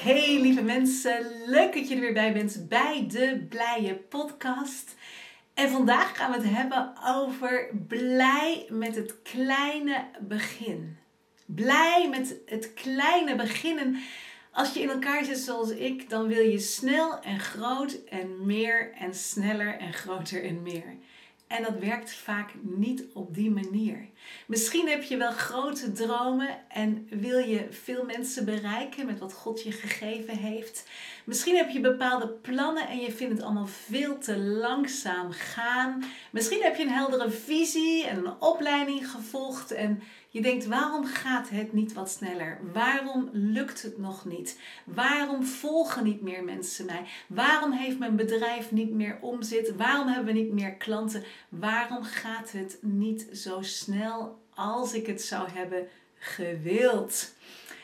Hey lieve mensen, leuk dat je er weer bij bent bij de Blije Podcast. En vandaag gaan we het hebben over blij met het kleine begin. Blij met het kleine beginnen. Als je in elkaar zit zoals ik, dan wil je snel en groot en meer en sneller en groter en meer. En dat werkt vaak niet op die manier. Misschien heb je wel grote dromen en wil je veel mensen bereiken met wat God je gegeven heeft. Misschien heb je bepaalde plannen en je vindt het allemaal veel te langzaam gaan. Misschien heb je een heldere visie en een opleiding gevolgd en je denkt, waarom gaat het niet wat sneller? Waarom lukt het nog niet? Waarom volgen niet meer mensen mij? Waarom heeft mijn bedrijf niet meer omzet? Waarom hebben we niet meer klanten? Waarom gaat het niet zo snel als ik het zou hebben gewild?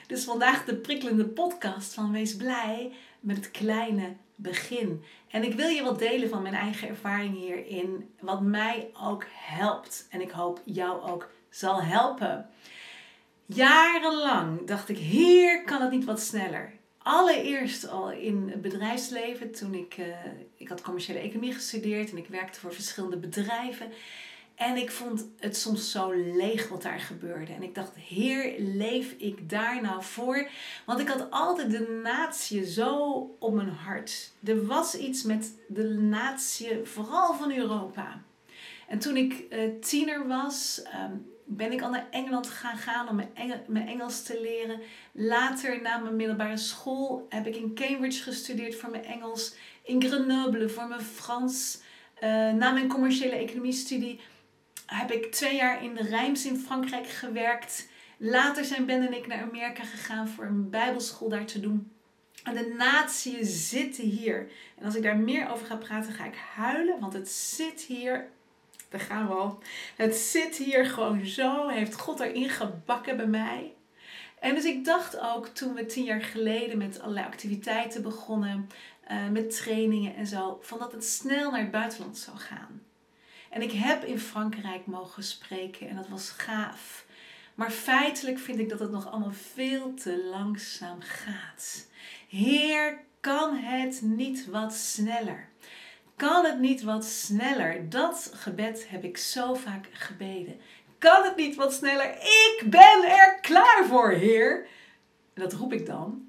Dus vandaag de prikkelende podcast van Wees blij met het kleine begin. En ik wil je wat delen van mijn eigen ervaring hierin, wat mij ook helpt. En ik hoop jou ook zal helpen. Jarenlang dacht ik, hier kan het niet wat sneller. Allereerst al in het bedrijfsleven, toen ik, uh, ik had commerciële economie gestudeerd en ik werkte voor verschillende bedrijven. En ik vond het soms zo leeg wat daar gebeurde. En ik dacht, heer, leef ik daar nou voor? Want ik had altijd de natie zo op mijn hart. Er was iets met de natie, vooral van Europa. En toen ik uh, tiener was, um, ben ik al naar Engeland gaan gaan om mijn, mijn Engels te leren. Later, na mijn middelbare school, heb ik in Cambridge gestudeerd voor mijn Engels. In Grenoble voor mijn Frans. Uh, na mijn commerciële economiestudie heb ik twee jaar in de Rijms in Frankrijk gewerkt. Later zijn Ben en ik naar Amerika gegaan voor een bijbelschool daar te doen. En de natie zitten hier. En als ik daar meer over ga praten, ga ik huilen, want het zit hier daar gaan we al. Het zit hier gewoon zo, heeft God erin gebakken bij mij. En dus ik dacht ook toen we tien jaar geleden met allerlei activiteiten begonnen, uh, met trainingen en zo, van dat het snel naar het buitenland zou gaan. En ik heb in Frankrijk mogen spreken en dat was gaaf. Maar feitelijk vind ik dat het nog allemaal veel te langzaam gaat. Heer, kan het niet wat sneller? Kan het niet wat sneller? Dat gebed heb ik zo vaak gebeden. Kan het niet wat sneller? Ik ben er klaar voor, Heer. Dat roep ik dan.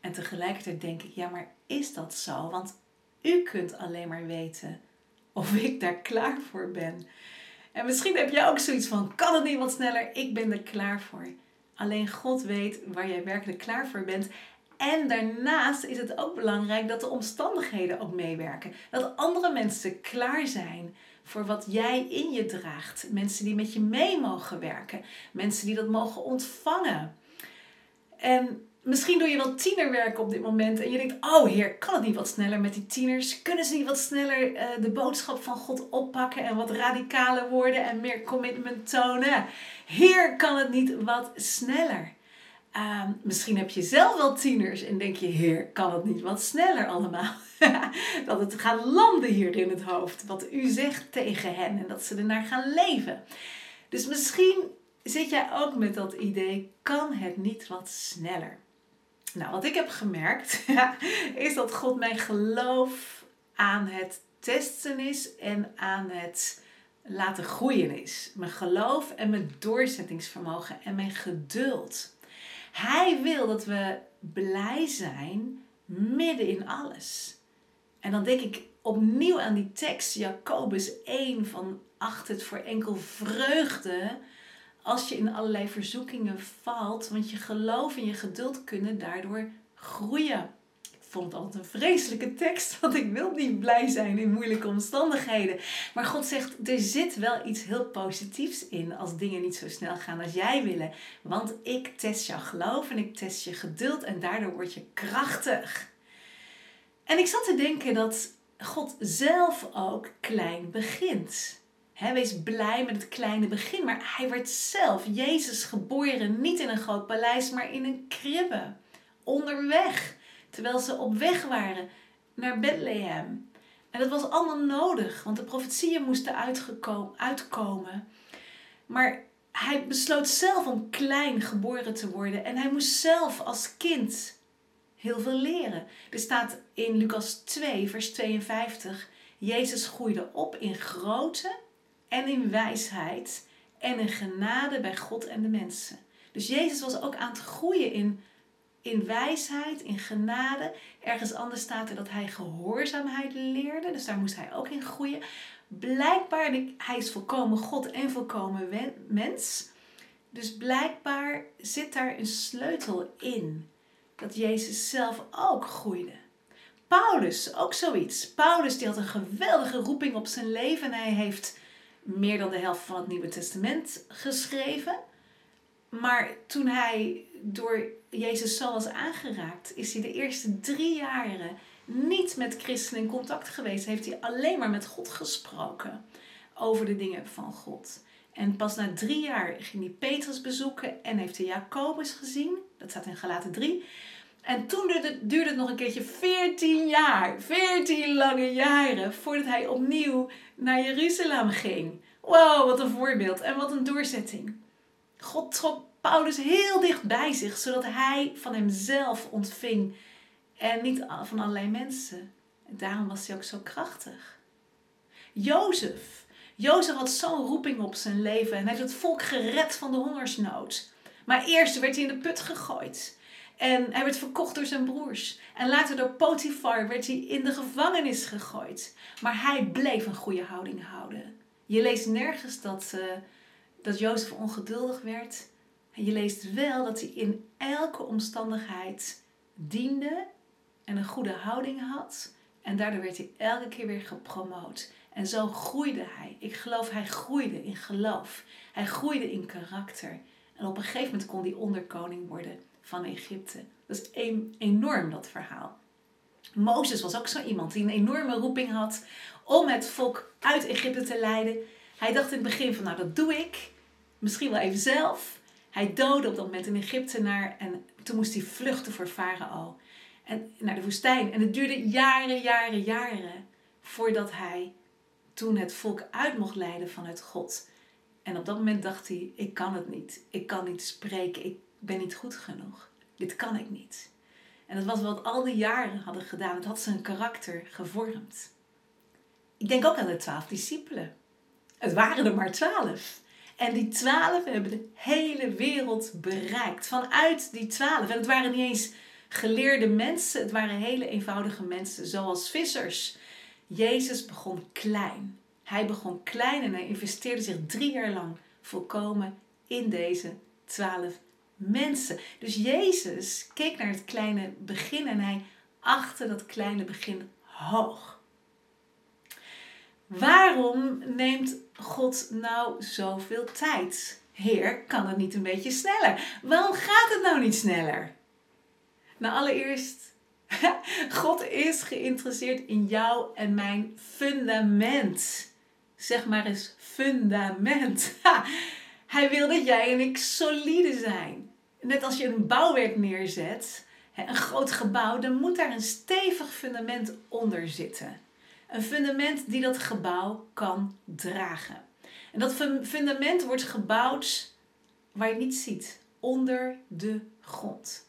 En tegelijkertijd denk ik, ja, maar is dat zo? Want u kunt alleen maar weten of ik daar klaar voor ben. En misschien heb jij ook zoiets van: kan het niet wat sneller? Ik ben er klaar voor. Alleen God weet waar jij werkelijk klaar voor bent. En daarnaast is het ook belangrijk dat de omstandigheden ook meewerken. Dat andere mensen klaar zijn voor wat jij in je draagt. Mensen die met je mee mogen werken. Mensen die dat mogen ontvangen. En misschien doe je wel tienerwerk op dit moment en je denkt: Oh Heer, kan het niet wat sneller met die tieners? Kunnen ze niet wat sneller uh, de boodschap van God oppakken en wat radicaler worden en meer commitment tonen? Heer, kan het niet wat sneller? Uh, misschien heb je zelf wel tieners en denk je, heer, kan het niet wat sneller allemaal? dat het gaat landen hier in het hoofd, wat u zegt tegen hen en dat ze ernaar gaan leven. Dus misschien zit jij ook met dat idee, kan het niet wat sneller? Nou, wat ik heb gemerkt, is dat God mijn geloof aan het testen is en aan het laten groeien is. Mijn geloof en mijn doorzettingsvermogen en mijn geduld. Hij wil dat we blij zijn midden in alles. En dan denk ik opnieuw aan die tekst, Jacobus 1 van acht het voor enkel vreugde als je in allerlei verzoekingen valt, want je geloof en je geduld kunnen daardoor groeien vond het altijd een vreselijke tekst, want ik wil niet blij zijn in moeilijke omstandigheden. Maar God zegt, er zit wel iets heel positiefs in als dingen niet zo snel gaan als jij willen. Want ik test jouw geloof en ik test je geduld en daardoor word je krachtig. En ik zat te denken dat God zelf ook klein begint. He, wees blij met het kleine begin. Maar hij werd zelf, Jezus, geboren niet in een groot paleis, maar in een kribbe. Onderweg. Terwijl ze op weg waren naar Bethlehem. En dat was allemaal nodig, want de profetieën moesten uitkomen. Maar hij besloot zelf om klein geboren te worden. En hij moest zelf als kind heel veel leren. Er staat in Lucas 2, vers 52. Jezus groeide op in grootte en in wijsheid en in genade bij God en de mensen. Dus Jezus was ook aan het groeien in, in wijsheid, in genade. Ergens anders staat er dat hij gehoorzaamheid leerde, dus daar moest hij ook in groeien. Blijkbaar, hij is volkomen God en volkomen mens. Dus blijkbaar zit daar een sleutel in. Dat Jezus zelf ook groeide. Paulus, ook zoiets. Paulus die had een geweldige roeping op zijn leven en hij heeft meer dan de helft van het Nieuwe Testament geschreven. Maar toen hij door Jezus zo was aangeraakt, is hij de eerste drie jaren niet met christenen in contact geweest. Heeft hij alleen maar met God gesproken over de dingen van God. En pas na drie jaar ging hij Petrus bezoeken en heeft hij Jacobus gezien. Dat staat in Galaten 3. En toen duurde het, duurde het nog een keertje 14 jaar, 14 lange jaren, voordat hij opnieuw naar Jeruzalem ging. Wow, wat een voorbeeld en wat een doorzetting. God trok Paulus heel dicht bij zich, zodat hij van hemzelf ontving en niet van allerlei mensen. En daarom was hij ook zo krachtig. Jozef. Jozef had zo'n roeping op zijn leven en heeft het volk gered van de hongersnood. Maar eerst werd hij in de put gegooid. En hij werd verkocht door zijn broers. En later door Potifar werd hij in de gevangenis gegooid. Maar hij bleef een goede houding houden. Je leest nergens dat, uh, dat Jozef ongeduldig werd. En je leest wel dat hij in elke omstandigheid diende en een goede houding had. En daardoor werd hij elke keer weer gepromoot. En zo groeide hij. Ik geloof, hij groeide in geloof. Hij groeide in karakter. En op een gegeven moment kon hij onderkoning worden van Egypte. Dat is een, enorm, dat verhaal. Mozes was ook zo iemand die een enorme roeping had om het volk uit Egypte te leiden. Hij dacht in het begin van, nou dat doe ik. Misschien wel even zelf. Hij doodde op dat moment een Egyptenaar en toen moest hij vluchten voor Farao. En naar de woestijn. En het duurde jaren, jaren, jaren voordat hij toen het volk uit mocht leiden vanuit God. En op dat moment dacht hij, ik kan het niet. Ik kan niet spreken. Ik ben niet goed genoeg. Dit kan ik niet. En dat was wat al die jaren hadden gedaan. Het had zijn karakter gevormd. Ik denk ook aan de twaalf discipelen. Het waren er maar twaalf. En die twaalf hebben de hele wereld bereikt. Vanuit die twaalf. En het waren niet eens geleerde mensen. Het waren hele eenvoudige mensen, zoals vissers. Jezus begon klein. Hij begon klein en hij investeerde zich drie jaar lang volkomen in deze twaalf mensen. Dus Jezus keek naar het kleine begin en hij achtte dat kleine begin hoog. Waarom neemt God nou zoveel tijd? Heer, kan het niet een beetje sneller? Waarom gaat het nou niet sneller? Nou, allereerst, God is geïnteresseerd in jou en mijn fundament. Zeg maar eens fundament. Hij wil dat jij en ik solide zijn. Net als je een bouwwerk neerzet, een groot gebouw, dan moet daar een stevig fundament onder zitten. Een fundament die dat gebouw kan dragen. En dat fundament wordt gebouwd waar je het niet ziet, onder de grond.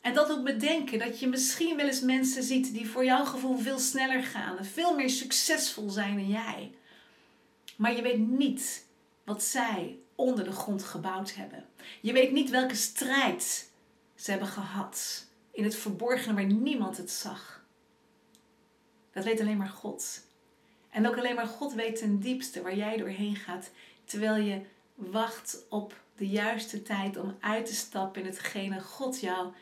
En dat doet me denken dat je misschien wel eens mensen ziet die voor jouw gevoel veel sneller gaan en veel meer succesvol zijn dan jij. Maar je weet niet wat zij onder de grond gebouwd hebben. Je weet niet welke strijd ze hebben gehad in het verborgene waar niemand het zag. Dat weet alleen maar God. En ook alleen maar God weet ten diepste waar jij doorheen gaat, terwijl je wacht op de juiste tijd om uit te stappen in hetgene God jou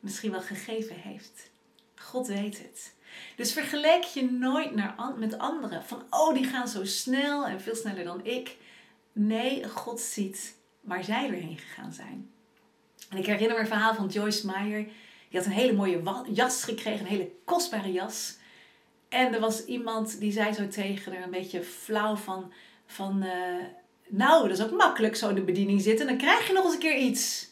misschien wel gegeven heeft. God weet het. Dus vergelijk je nooit naar, met anderen. Van, oh, die gaan zo snel en veel sneller dan ik. Nee, God ziet waar zij doorheen gegaan zijn. En ik herinner me een verhaal van Joyce Meyer. Die had een hele mooie jas gekregen, een hele kostbare jas. En er was iemand die zei zo tegen haar, een beetje flauw van, van eh, nou, dat is ook makkelijk zo in de bediening zitten, dan krijg je nog eens een keer iets.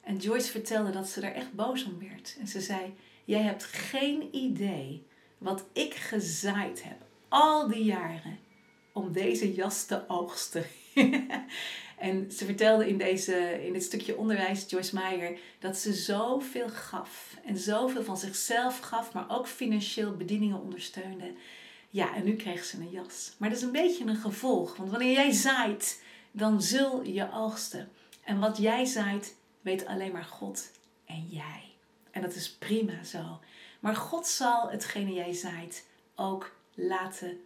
En Joyce vertelde dat ze daar echt boos om werd. En ze zei, jij hebt geen idee wat ik gezaaid heb al die jaren om deze jas te oogsten. en ze vertelde in, deze, in dit stukje onderwijs, Joyce Meyer, dat ze zoveel gaf. En zoveel van zichzelf gaf, maar ook financieel bedieningen ondersteunde. Ja, en nu kreeg ze een jas. Maar dat is een beetje een gevolg. Want wanneer jij zaait, dan zul je oogsten. En wat jij zaait, weet alleen maar God en jij. En dat is prima zo. Maar God zal hetgene jij zaait ook laten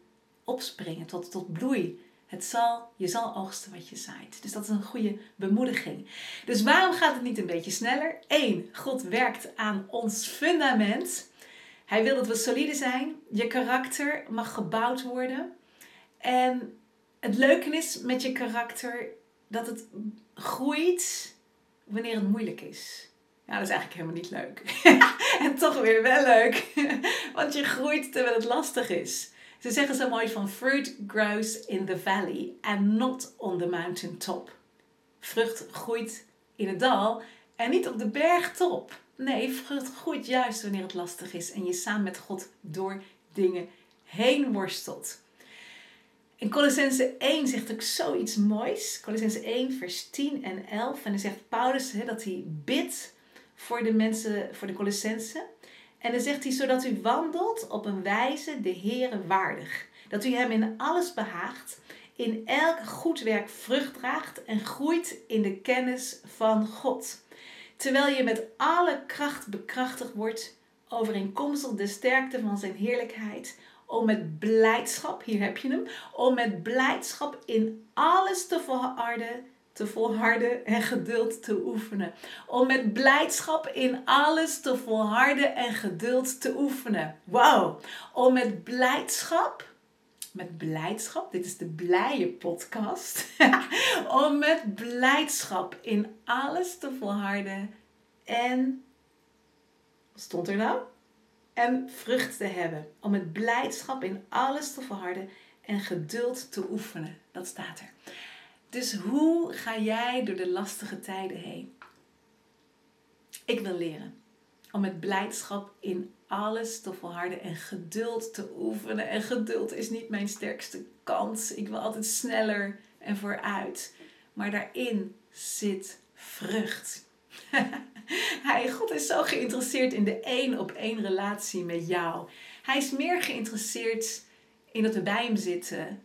opspringen tot, tot bloei. Het zal, je zal oogsten wat je zaait. Dus dat is een goede bemoediging. Dus waarom gaat het niet een beetje sneller? Eén, God werkt aan ons fundament. Hij wil dat we solide zijn. Je karakter mag gebouwd worden. En het leuke is met je karakter dat het groeit wanneer het moeilijk is. Ja, dat is eigenlijk helemaal niet leuk. en toch weer wel leuk. Want je groeit terwijl het lastig is. Ze zeggen zo mooi van fruit grows in the valley and not on the mountain top. Vrucht groeit in het dal en niet op de bergtop. Nee, vrucht groeit juist wanneer het lastig is en je samen met God door dingen heen worstelt. In Colossense 1 zegt ook zoiets moois. Colossense 1, vers 10 en 11. En dan zegt Paulus hè, dat hij bidt voor de mensen, voor de Colossense. En dan zegt hij, zodat u wandelt op een wijze de Heere waardig. Dat u hem in alles behaagt, in elk goed werk vrucht draagt en groeit in de kennis van God. Terwijl je met alle kracht bekrachtigd wordt, overeenkomstig de sterkte van zijn heerlijkheid, om met blijdschap, hier heb je hem, om met blijdschap in alles te volharden te volharden en geduld te oefenen. Om met blijdschap in alles te volharden en geduld te oefenen. Wauw! Om met blijdschap, met blijdschap, dit is de blije podcast. om met blijdschap in alles te volharden en. Wat stond er nou? En vrucht te hebben. Om met blijdschap in alles te volharden en geduld te oefenen. Dat staat er. Dus hoe ga jij door de lastige tijden heen? Ik wil leren om met blijdschap in alles te volharden en geduld te oefenen. En geduld is niet mijn sterkste kant. Ik wil altijd sneller en vooruit. Maar daarin zit vrucht. Hij, God is zo geïnteresseerd in de één op één relatie met jou. Hij is meer geïnteresseerd in dat we bij hem zitten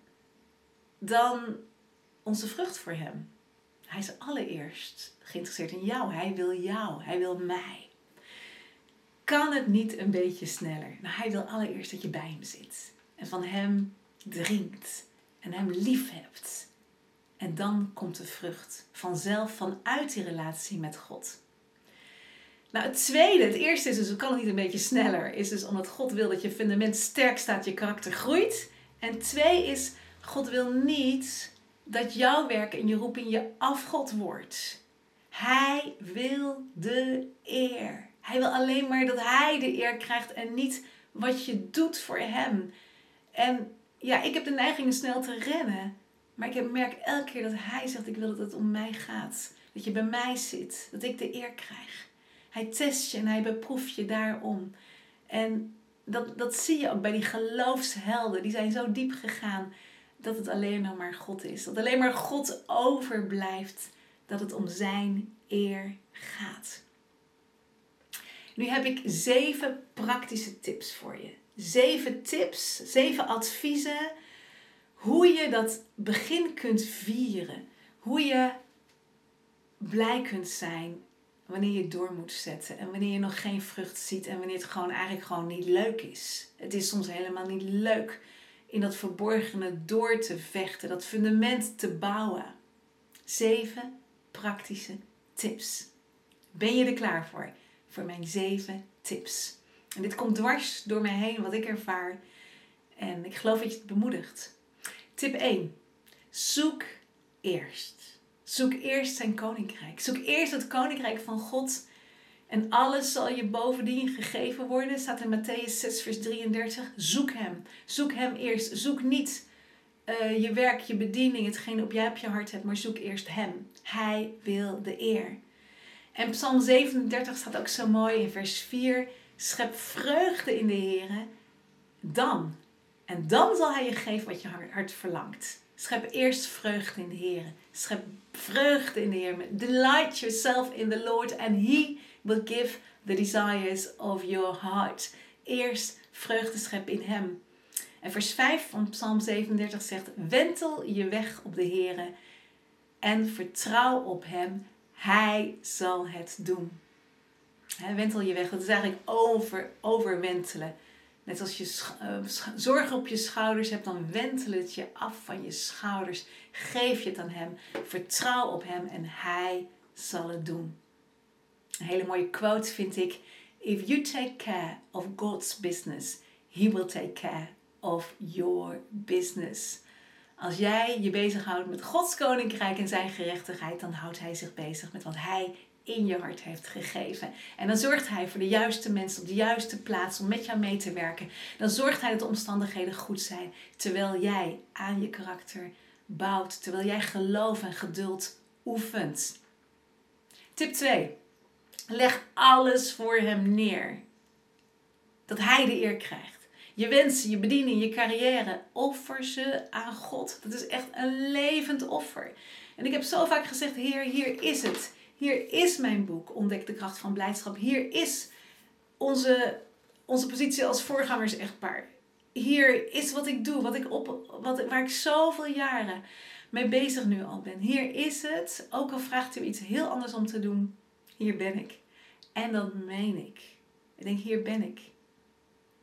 dan onze vrucht voor Hem. Hij is allereerst geïnteresseerd in jou. Hij wil jou. Hij wil mij. Kan het niet een beetje sneller? Nou, hij wil allereerst dat je bij Hem zit. En van Hem drinkt. En Hem lief hebt. En dan komt de vrucht vanzelf vanuit die relatie met God. Nou, het tweede, het eerste is dus, kan het niet een beetje sneller, is dus omdat God wil dat je fundament sterk staat, je karakter groeit. En twee is, God wil niet dat jouw werk en je roeping je afgod wordt. Hij wil de eer. Hij wil alleen maar dat hij de eer krijgt en niet wat je doet voor hem. En ja, ik heb de neiging snel te rennen. Maar ik merk elke keer dat hij zegt: Ik wil dat het om mij gaat. Dat je bij mij zit. Dat ik de eer krijg. Hij test je en hij beproeft je daarom. En dat, dat zie je ook bij die geloofshelden. Die zijn zo diep gegaan dat het alleen nog maar God is. Dat alleen maar God overblijft. Dat het om zijn eer gaat. Nu heb ik zeven praktische tips voor je. Zeven tips, zeven adviezen. Hoe je dat begin kunt vieren. Hoe je blij kunt zijn wanneer je door moet zetten. En wanneer je nog geen vrucht ziet. En wanneer het gewoon eigenlijk gewoon niet leuk is. Het is soms helemaal niet leuk in dat verborgene door te vechten, dat fundament te bouwen. Zeven praktische tips. Ben je er klaar voor? Voor mijn zeven tips. En dit komt dwars door mij heen, wat ik ervaar. En ik geloof dat je het bemoedigt. Tip 1. Zoek eerst. Zoek eerst zijn koninkrijk. Zoek eerst het koninkrijk van God En alles zal je bovendien gegeven worden, staat in Matthäus 6, vers 33. Zoek Hem. Zoek Hem eerst. Zoek niet uh, je werk, je bediening, hetgeen op jij op je hart hebt, maar zoek eerst Hem. Hij wil de eer. En Psalm 37 staat ook zo mooi in vers 4. Schep vreugde in de Heer. Dan. En dan zal Hij je geven wat je hart verlangt. Schep eerst vreugde in de Heer. Schep vreugde in de Heer. Delight yourself in the Lord and He will give the desires of your heart. Eerst vreugde schep in Hem. En vers 5 van Psalm 37 zegt: Wentel je weg op de Heer en vertrouw op Hem. Hij zal het doen. wentel je weg, dat is eigenlijk over, overwentelen. Net als je uh, zorg op je schouders hebt, dan wentel het je af van je schouders. Geef je het aan Hem. Vertrouw op Hem en Hij zal het doen. Een hele mooie quote vind ik. If you take care of God's business, He will take care of your business. Als jij je bezighoudt met Gods koninkrijk en zijn gerechtigheid, dan houdt Hij zich bezig met wat Hij in je hart heeft gegeven. En dan zorgt Hij voor de juiste mensen op de juiste plaats om met jou mee te werken. Dan zorgt Hij dat de omstandigheden goed zijn, terwijl jij aan je karakter bouwt, terwijl jij geloof en geduld oefent. Tip 2. Leg alles voor Hem neer. Dat Hij de eer krijgt. Je wensen, je bediening, je carrière, offer ze aan God. Dat is echt een levend offer. En ik heb zo vaak gezegd: Heer, hier is het. Hier is mijn boek, Ontdek de kracht van blijdschap. Hier is onze, onze positie als voorgangers echtpaar. Hier is wat ik doe, wat ik op, wat, waar ik zoveel jaren mee bezig nu al ben. Hier is het, ook al vraagt u iets heel anders om te doen. Hier ben ik. En dat meen ik. Ik denk, hier ben ik.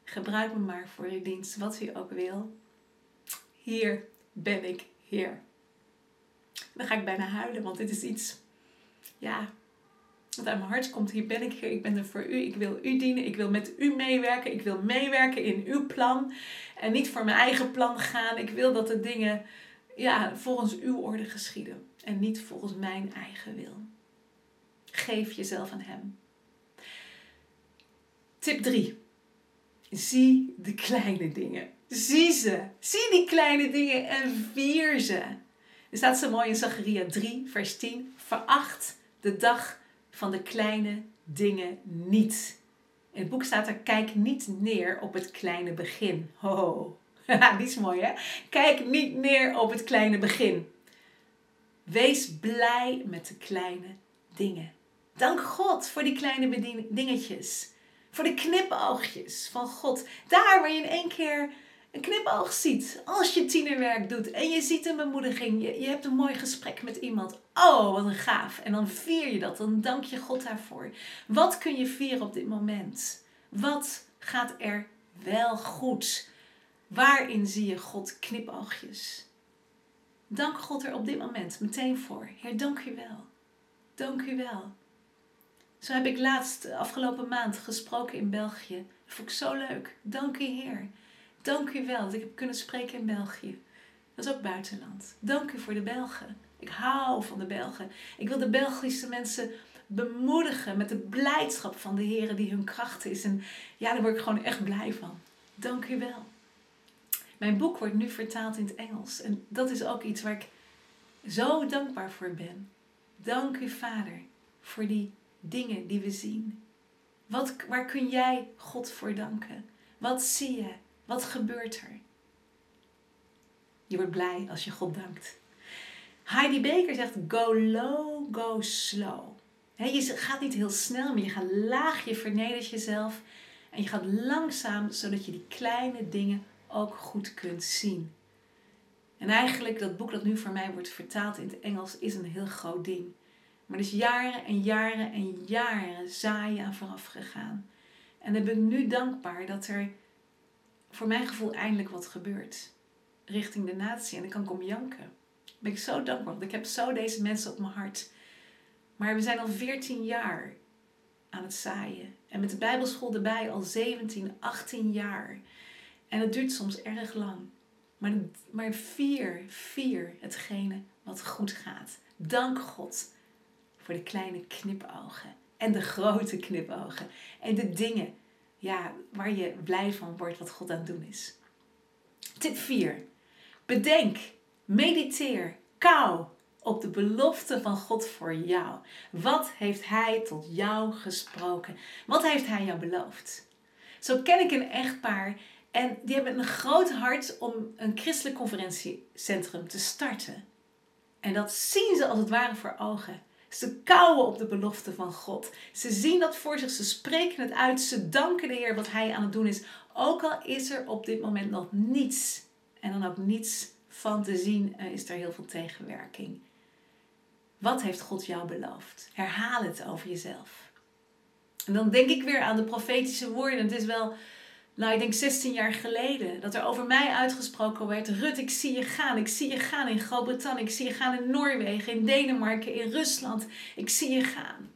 Gebruik me maar voor uw dienst, wat u ook wil. Hier ben ik, Heer. Dan ga ik bijna huilen, want dit is iets, ja, wat uit mijn hart komt. Hier ben ik, Heer. Ik ben er voor u. Ik wil u dienen. Ik wil met u meewerken. Ik wil meewerken in uw plan. En niet voor mijn eigen plan gaan. Ik wil dat de dingen ja, volgens uw orde geschieden. En niet volgens mijn eigen wil. Geef jezelf aan Hem. Tip 3. Zie de kleine dingen. Zie ze. Zie die kleine dingen en vier ze. Er staat zo mooi in Zacharia 3, vers 10. Veracht de dag van de kleine dingen niet. In het boek staat er: Kijk niet neer op het kleine begin. Ho, die is mooi hè? Kijk niet neer op het kleine begin. Wees blij met de kleine dingen. Dank God voor die kleine dingetjes. Voor de knipoogjes van God. Daar waar je in één keer een knipoog ziet. Als je tienerwerk doet en je ziet een bemoediging. Je, je hebt een mooi gesprek met iemand. Oh, wat een gaaf. En dan vier je dat. Dan dank je God daarvoor. Wat kun je vieren op dit moment? Wat gaat er wel goed? Waarin zie je God knipoogjes? Dank God er op dit moment meteen voor. Heer, dank u wel. Dank u wel. Zo heb ik laatst afgelopen maand gesproken in België. Dat vond ik zo leuk. Dank u Heer. Dank u wel dat ik heb kunnen spreken in België. Dat is ook buitenland. Dank u voor de Belgen. Ik hou van de Belgen. Ik wil de Belgische mensen bemoedigen met de blijdschap van de Heer die hun kracht is. En ja, daar word ik gewoon echt blij van. Dank u wel. Mijn boek wordt nu vertaald in het Engels. En dat is ook iets waar ik zo dankbaar voor ben. Dank u, Vader, voor die dingen die we zien? Wat, waar kun jij God voor danken? Wat zie je? Wat gebeurt er? Je wordt blij als je God dankt. Heidi Baker zegt: Go low, go slow. je gaat niet heel snel, maar je gaat laag, je vernedert jezelf. En je gaat langzaam, zodat je die kleine dingen ook goed kunt zien. En eigenlijk, dat boek dat nu voor mij wordt vertaald in het Engels, is een heel groot ding. Maar er is jaren en jaren en jaren zaaien aan vooraf gegaan. En dan ben ik nu dankbaar dat er voor mijn gevoel eindelijk wat gebeurt. Richting de natie. En ik kan komen janken. Daar ben ik zo dankbaar. Want ik heb zo deze mensen op mijn hart. Maar we zijn al 14 jaar aan het zaaien. En met de Bijbelschool erbij al 17, 18 jaar. En het duurt soms erg lang. Maar, maar vier, vier hetgene wat goed gaat. Dank God voor de kleine knipogen En de grote knipogen. En de dingen ja, waar je blij van wordt wat God aan het doen is. Tip 4. Bedenk, mediteer, kou op de belofte van God voor jou. Wat heeft Hij tot jou gesproken? Wat heeft Hij jou beloofd? Zo ken ik een echtpaar en die hebben een groot hart om een christelijk conferentiecentrum te starten. En dat zien ze als het ware voor ogen. Ze kauwen op de belofte van God. Ze zien dat voor zich, ze spreken het uit, ze danken de Heer wat Hij aan het doen is. Ook al is er op dit moment nog niets en dan ook niets van te zien, eh, is er heel veel tegenwerking. Wat heeft God jou beloofd? Herhaal het over jezelf. En dan denk ik weer aan de profetische woorden. Het is wel nou, ik denk 16 jaar geleden, dat er over mij uitgesproken werd: Rut, ik zie je gaan. Ik zie je gaan in Groot-Brittannië. Ik zie je gaan in Noorwegen, in Denemarken, in Rusland. Ik zie je gaan.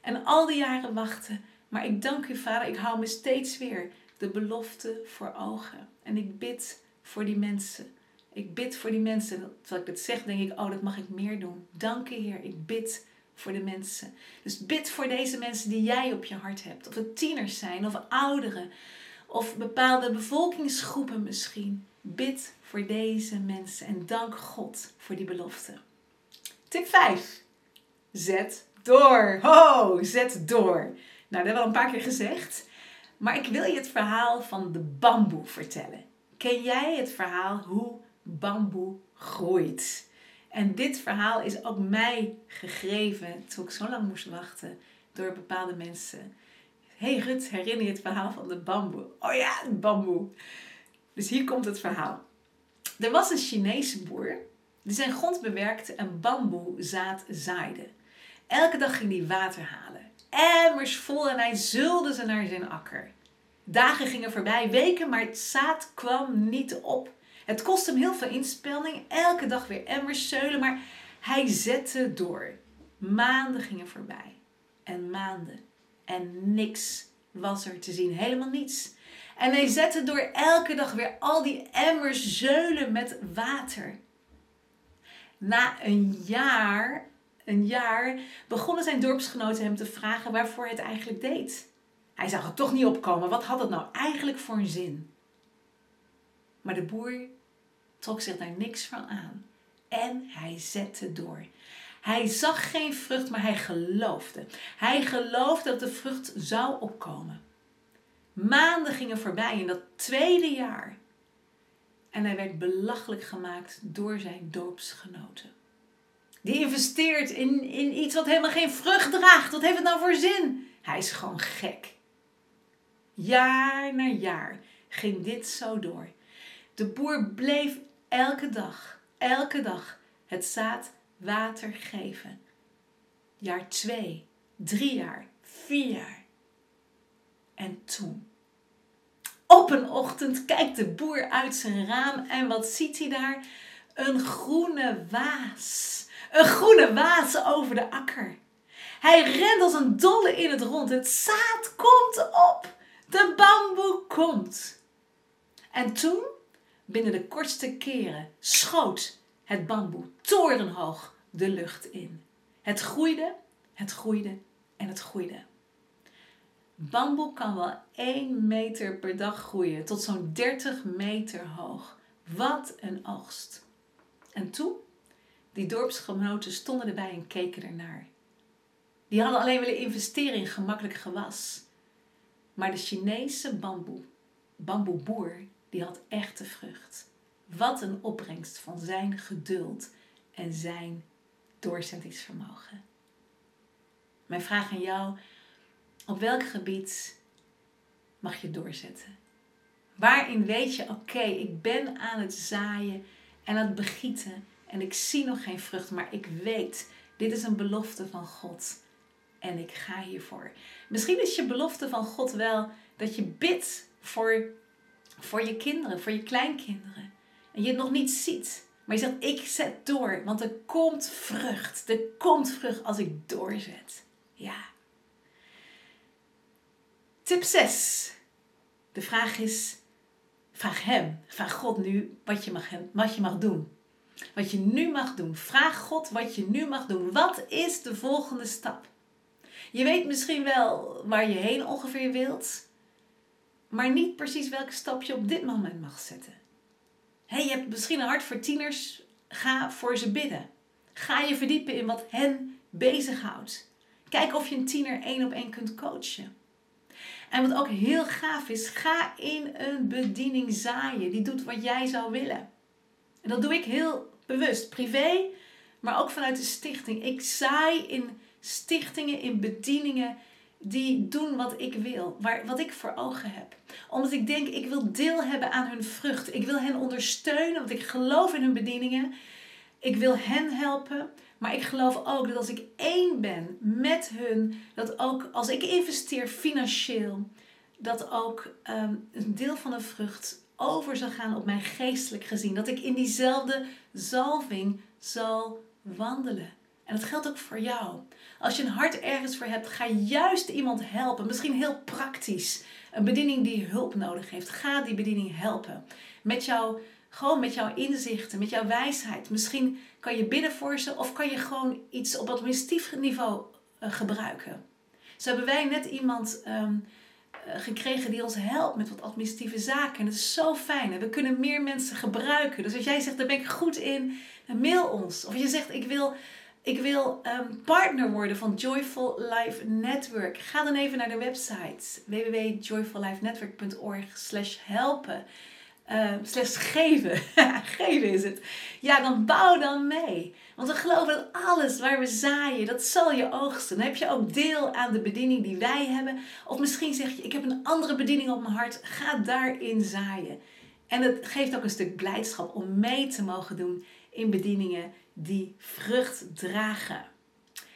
En al die jaren wachten. Maar ik dank u, vader, ik hou me steeds weer de belofte voor ogen. En ik bid voor die mensen. Ik bid voor die mensen. Terwijl ik dat zeg, denk ik: Oh, dat mag ik meer doen. Dank u, Heer. Ik bid voor de mensen. Dus bid voor deze mensen die jij op je hart hebt. Of het tieners zijn of ouderen of bepaalde bevolkingsgroepen misschien. Bid voor deze mensen en dank God voor die belofte. Tip 5. Zet door. Ho, zet door. Nou, dat hebben we al een paar keer gezegd. Maar ik wil je het verhaal van de bamboe vertellen. Ken jij het verhaal hoe bamboe groeit? En dit verhaal is ook mij gegeven toen ik zo lang moest wachten door bepaalde mensen hey Rut, herinner je het verhaal van de bamboe? Oh ja, bamboe. Dus hier komt het verhaal. Er was een Chinese boer die zijn grond bewerkte en bamboezaad zaaide. Elke dag ging hij water halen. Emmers vol en hij zulde ze naar zijn akker. Dagen gingen voorbij, weken, maar het zaad kwam niet op. Het kostte hem heel veel inspanning, elke dag weer emmers zeulen, maar hij zette door. Maanden gingen voorbij en maanden en niks was er te zien. Helemaal niets. En hij zette door elke dag weer al die emmers zeulen met water. Na een jaar, een jaar begonnen zijn dorpsgenoten hem te vragen waarvoor hij het eigenlijk deed. Hij zag het toch niet opkomen. Wat had het nou eigenlijk voor een zin? Maar de boer trok zich daar niks van aan. En hij zette door. Hij zag geen vrucht, maar hij geloofde. Hij geloofde dat de vrucht zou opkomen. Maanden gingen voorbij in dat tweede jaar. En hij werd belachelijk gemaakt door zijn dorpsgenoten. Die investeert in, in iets wat helemaal geen vrucht draagt. Wat heeft het nou voor zin? Hij is gewoon gek. Jaar na jaar ging dit zo door. De boer bleef elke dag, elke dag het zaad water geven. Jaar twee, drie jaar, vier jaar. En toen. Op een ochtend kijkt de boer uit zijn raam en wat ziet hij daar? Een groene waas. Een groene waas over de akker. Hij rent als een dolle in het rond. Het zaad komt op. De bamboe komt. En toen, binnen de kortste keren, schoot het bamboe torenhoog de lucht in. Het groeide, het groeide en het groeide. Bamboe kan wel 1 meter per dag groeien, tot zo'n 30 meter hoog. Wat een oogst. En toen, die dorpsgenoten stonden erbij en keken ernaar. Die hadden alleen willen investeren in gemakkelijk gewas. Maar de Chinese bamboe, bamboeboer, die had echte vrucht. Wat een opbrengst van zijn geduld en zijn doorzettingsvermogen. Mijn vraag aan jou: op welk gebied mag je doorzetten? Waarin weet je, oké, ik ben aan het zaaien en aan het begieten en ik zie nog geen vrucht, maar ik weet, dit is een belofte van God en ik ga hiervoor. Misschien is je belofte van God wel dat je bidt voor, voor je kinderen, voor je kleinkinderen en je het nog niet ziet. Maar je zegt, ik zet door, want er komt vrucht. Er komt vrucht als ik doorzet. Ja. Tip 6. De vraag is, vraag hem, vraag God nu wat je mag, wat je mag doen. Wat je nu mag doen. Vraag God wat je nu mag doen. Wat is de volgende stap? Je weet misschien wel waar je heen ongeveer wilt, maar niet precies welke stap je op dit moment mag zetten. Hey, je hebt misschien een hart voor tieners. Ga voor ze bidden. Ga je verdiepen in wat hen bezighoudt. Kijk of je een tiener één op één kunt coachen. En wat ook heel gaaf is, ga in een bediening zaaien. Die doet wat jij zou willen. En dat doe ik heel bewust, privé, maar ook vanuit de stichting. Ik zaai in stichtingen, in bedieningen die doen wat ik wil, waar, wat ik voor ogen heb. Omdat ik denk, ik wil deel hebben aan hun vrucht. Ik wil hen ondersteunen, want ik geloof in hun bedieningen. Ik wil hen helpen. Maar ik geloof ook dat als ik één ben met hun, dat ook als ik investeer financieel, dat ook ehm, een deel van de vrucht over zal gaan op mijn geestelijk gezien. Dat ik in diezelfde zalving zal wandelen. En dat geldt ook voor jou. Als je een hart ergens voor hebt, ga juist iemand helpen. Misschien heel praktisch. Een bediening die hulp nodig heeft. Ga die bediening helpen. Met jou, gewoon met jouw inzichten, met jouw wijsheid. Misschien kan je bidden voor ze of kan je gewoon iets op administratief niveau uh, gebruiken. Zo hebben wij net iemand ehm, eh, gekregen die ons helpt met wat administratieve zaken. En dat is zo fijn. We kunnen meer mensen gebruiken. Dus als jij zegt, daar ben ik goed in, mail ons. Of je zegt, ik wil ik wil um, partner worden van Joyful Life Network. Ga dan even naar de website www.joyfullifenetwork.org slash helpen. Uh, slash geven. geven is het. Ja, dan bouw dan mee. Want we geloven dat alles waar we zaaien, dat zal je oogsten. Dan heb je ook deel aan de bediening die wij hebben. Of misschien zeg je, ik heb een andere bediening op mijn hart. Ga daarin zaaien. En het geeft ook een stuk blijdschap om mee te mogen doen in bedieningen die vrucht dragen.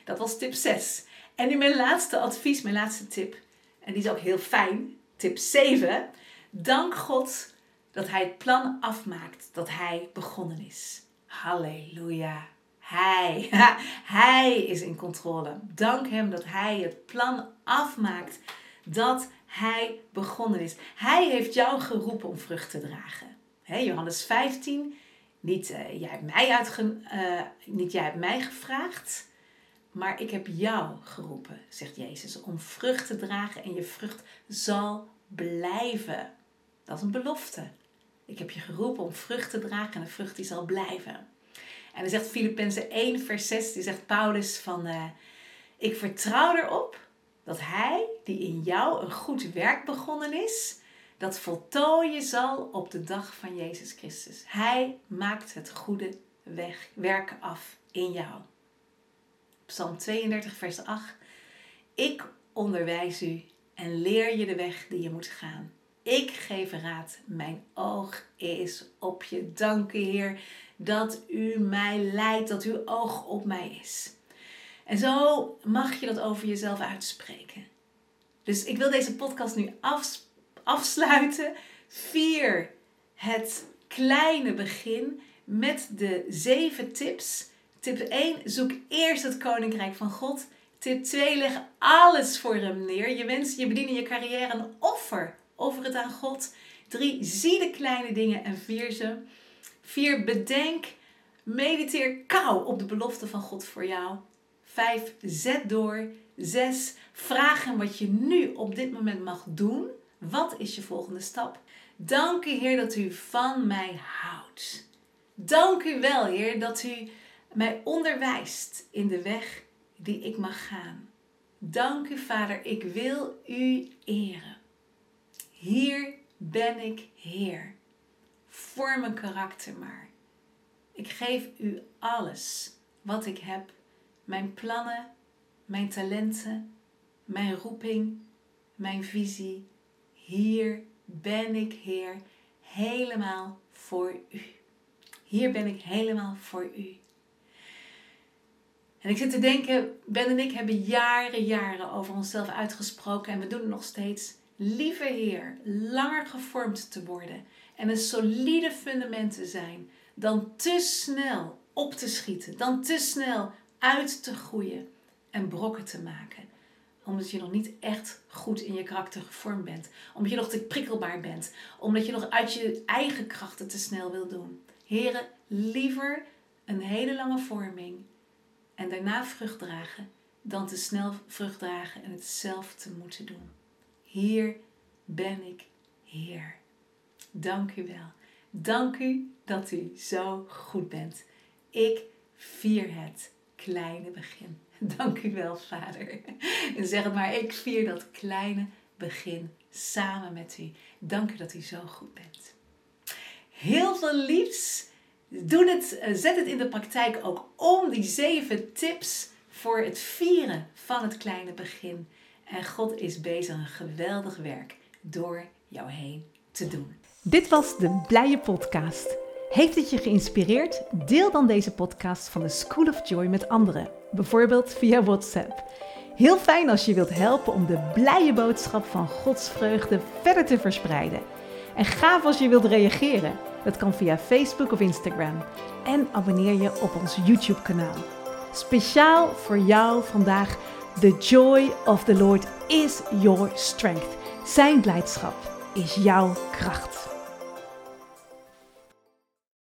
Dat was tip 6. En nu mijn laatste advies, mijn laatste tip. En die is ook heel fijn. Tip 7. Dank God dat Hij het plan afmaakt dat Hij begonnen is. Halleluja. Hij, hij is in controle. Dank Hem dat Hij het plan afmaakt dat Hij begonnen is. Hij heeft jou geroepen om vrucht te dragen. Johannes 15, niet, uh, jij hebt mij uh, niet jij hebt mij gevraagd, maar ik heb jou geroepen, zegt Jezus, om vrucht te dragen en je vrucht zal blijven. Dat is een belofte. Ik heb je geroepen om vrucht te dragen en de vrucht die zal blijven. En dan zegt Filippenzen 1 vers 6, die zegt Paulus van, uh, ik vertrouw erop dat hij die in jou een goed werk begonnen is, dat voltooien zal op de dag van Jezus Christus. Hij maakt het goede weg, werken af in jou. Psalm 32, vers 8. Ik onderwijs u en leer je de weg die je moet gaan. Ik geef raad, mijn oog is op je. Dank Heer dat u mij leidt, dat uw oog op mij is. En zo mag je dat over jezelf uitspreken. Dus ik wil deze podcast nu afspreken afsluiten. Vier het kleine begin met de zeven tips. Tip 1, zoek eerst het koninkrijk van God. Tip 2, leg alles voor hem neer. Je wensen, je bediening, je carrière een offer. Offer het aan God. 3, zie de kleine dingen en vier ze. 4, bedenk, mediteer kou op de belofte van God voor jou. 5, zet door. 6, vraag hem wat je nu op dit moment mag doen wat is je volgende stap? Dank u, Heer, dat u van mij houdt. Dank u wel, Heer, dat u mij onderwijst in de weg die ik mag gaan. Dank u, Vader, ik wil u eren. Hier ben ik Heer. Vorm mijn karakter maar. Ik geef u alles wat ik heb. Mijn plannen, mijn talenten, mijn roeping, mijn visie hier ben ik, Heer, helemaal voor u. Hier ben ik helemaal voor u. En ik zit te denken, Ben en ik hebben jaren, jaren over onszelf uitgesproken en we doen het nog steeds. Lieve Heer, langer gevormd te worden en een solide fundament te zijn dan te snel op te schieten, dan te snel uit te groeien en brokken te maken omdat je nog niet echt goed in je karakter gevormd bent. Omdat je nog te prikkelbaar bent. Omdat je nog uit je eigen krachten te snel wil doen. Heren, liever een hele lange vorming en daarna vrucht dragen dan te snel vrucht dragen en het zelf te moeten doen. Hier ben ik, Heer. Dank u wel. Dank u dat u zo goed bent. Ik vier het kleine begin. Dank u wel, Vader. En zeg het maar, ik vier dat kleine begin samen met u. Dank u dat u zo goed bent. Heel veel liefs. Doe het, eh, zet het in de praktijk ook om die zeven tips voor het vieren van het kleine begin. En God is bezig een geweldig werk door jou heen te doen. Dit was de Blije Podcast. Heeft het je geïnspireerd? Deel dan deze podcast van de School of Joy met anderen, bijvoorbeeld via WhatsApp. Heel fijn als je wilt helpen om de blije boodschap van Gods vreugde verder te verspreiden. En gaaf als je wilt reageren. Dat kan via Facebook of Instagram. En abonneer je op ons YouTube-kanaal. Speciaal voor jou vandaag: The joy of the Lord is your strength. Zijn blijdschap is jouw kracht.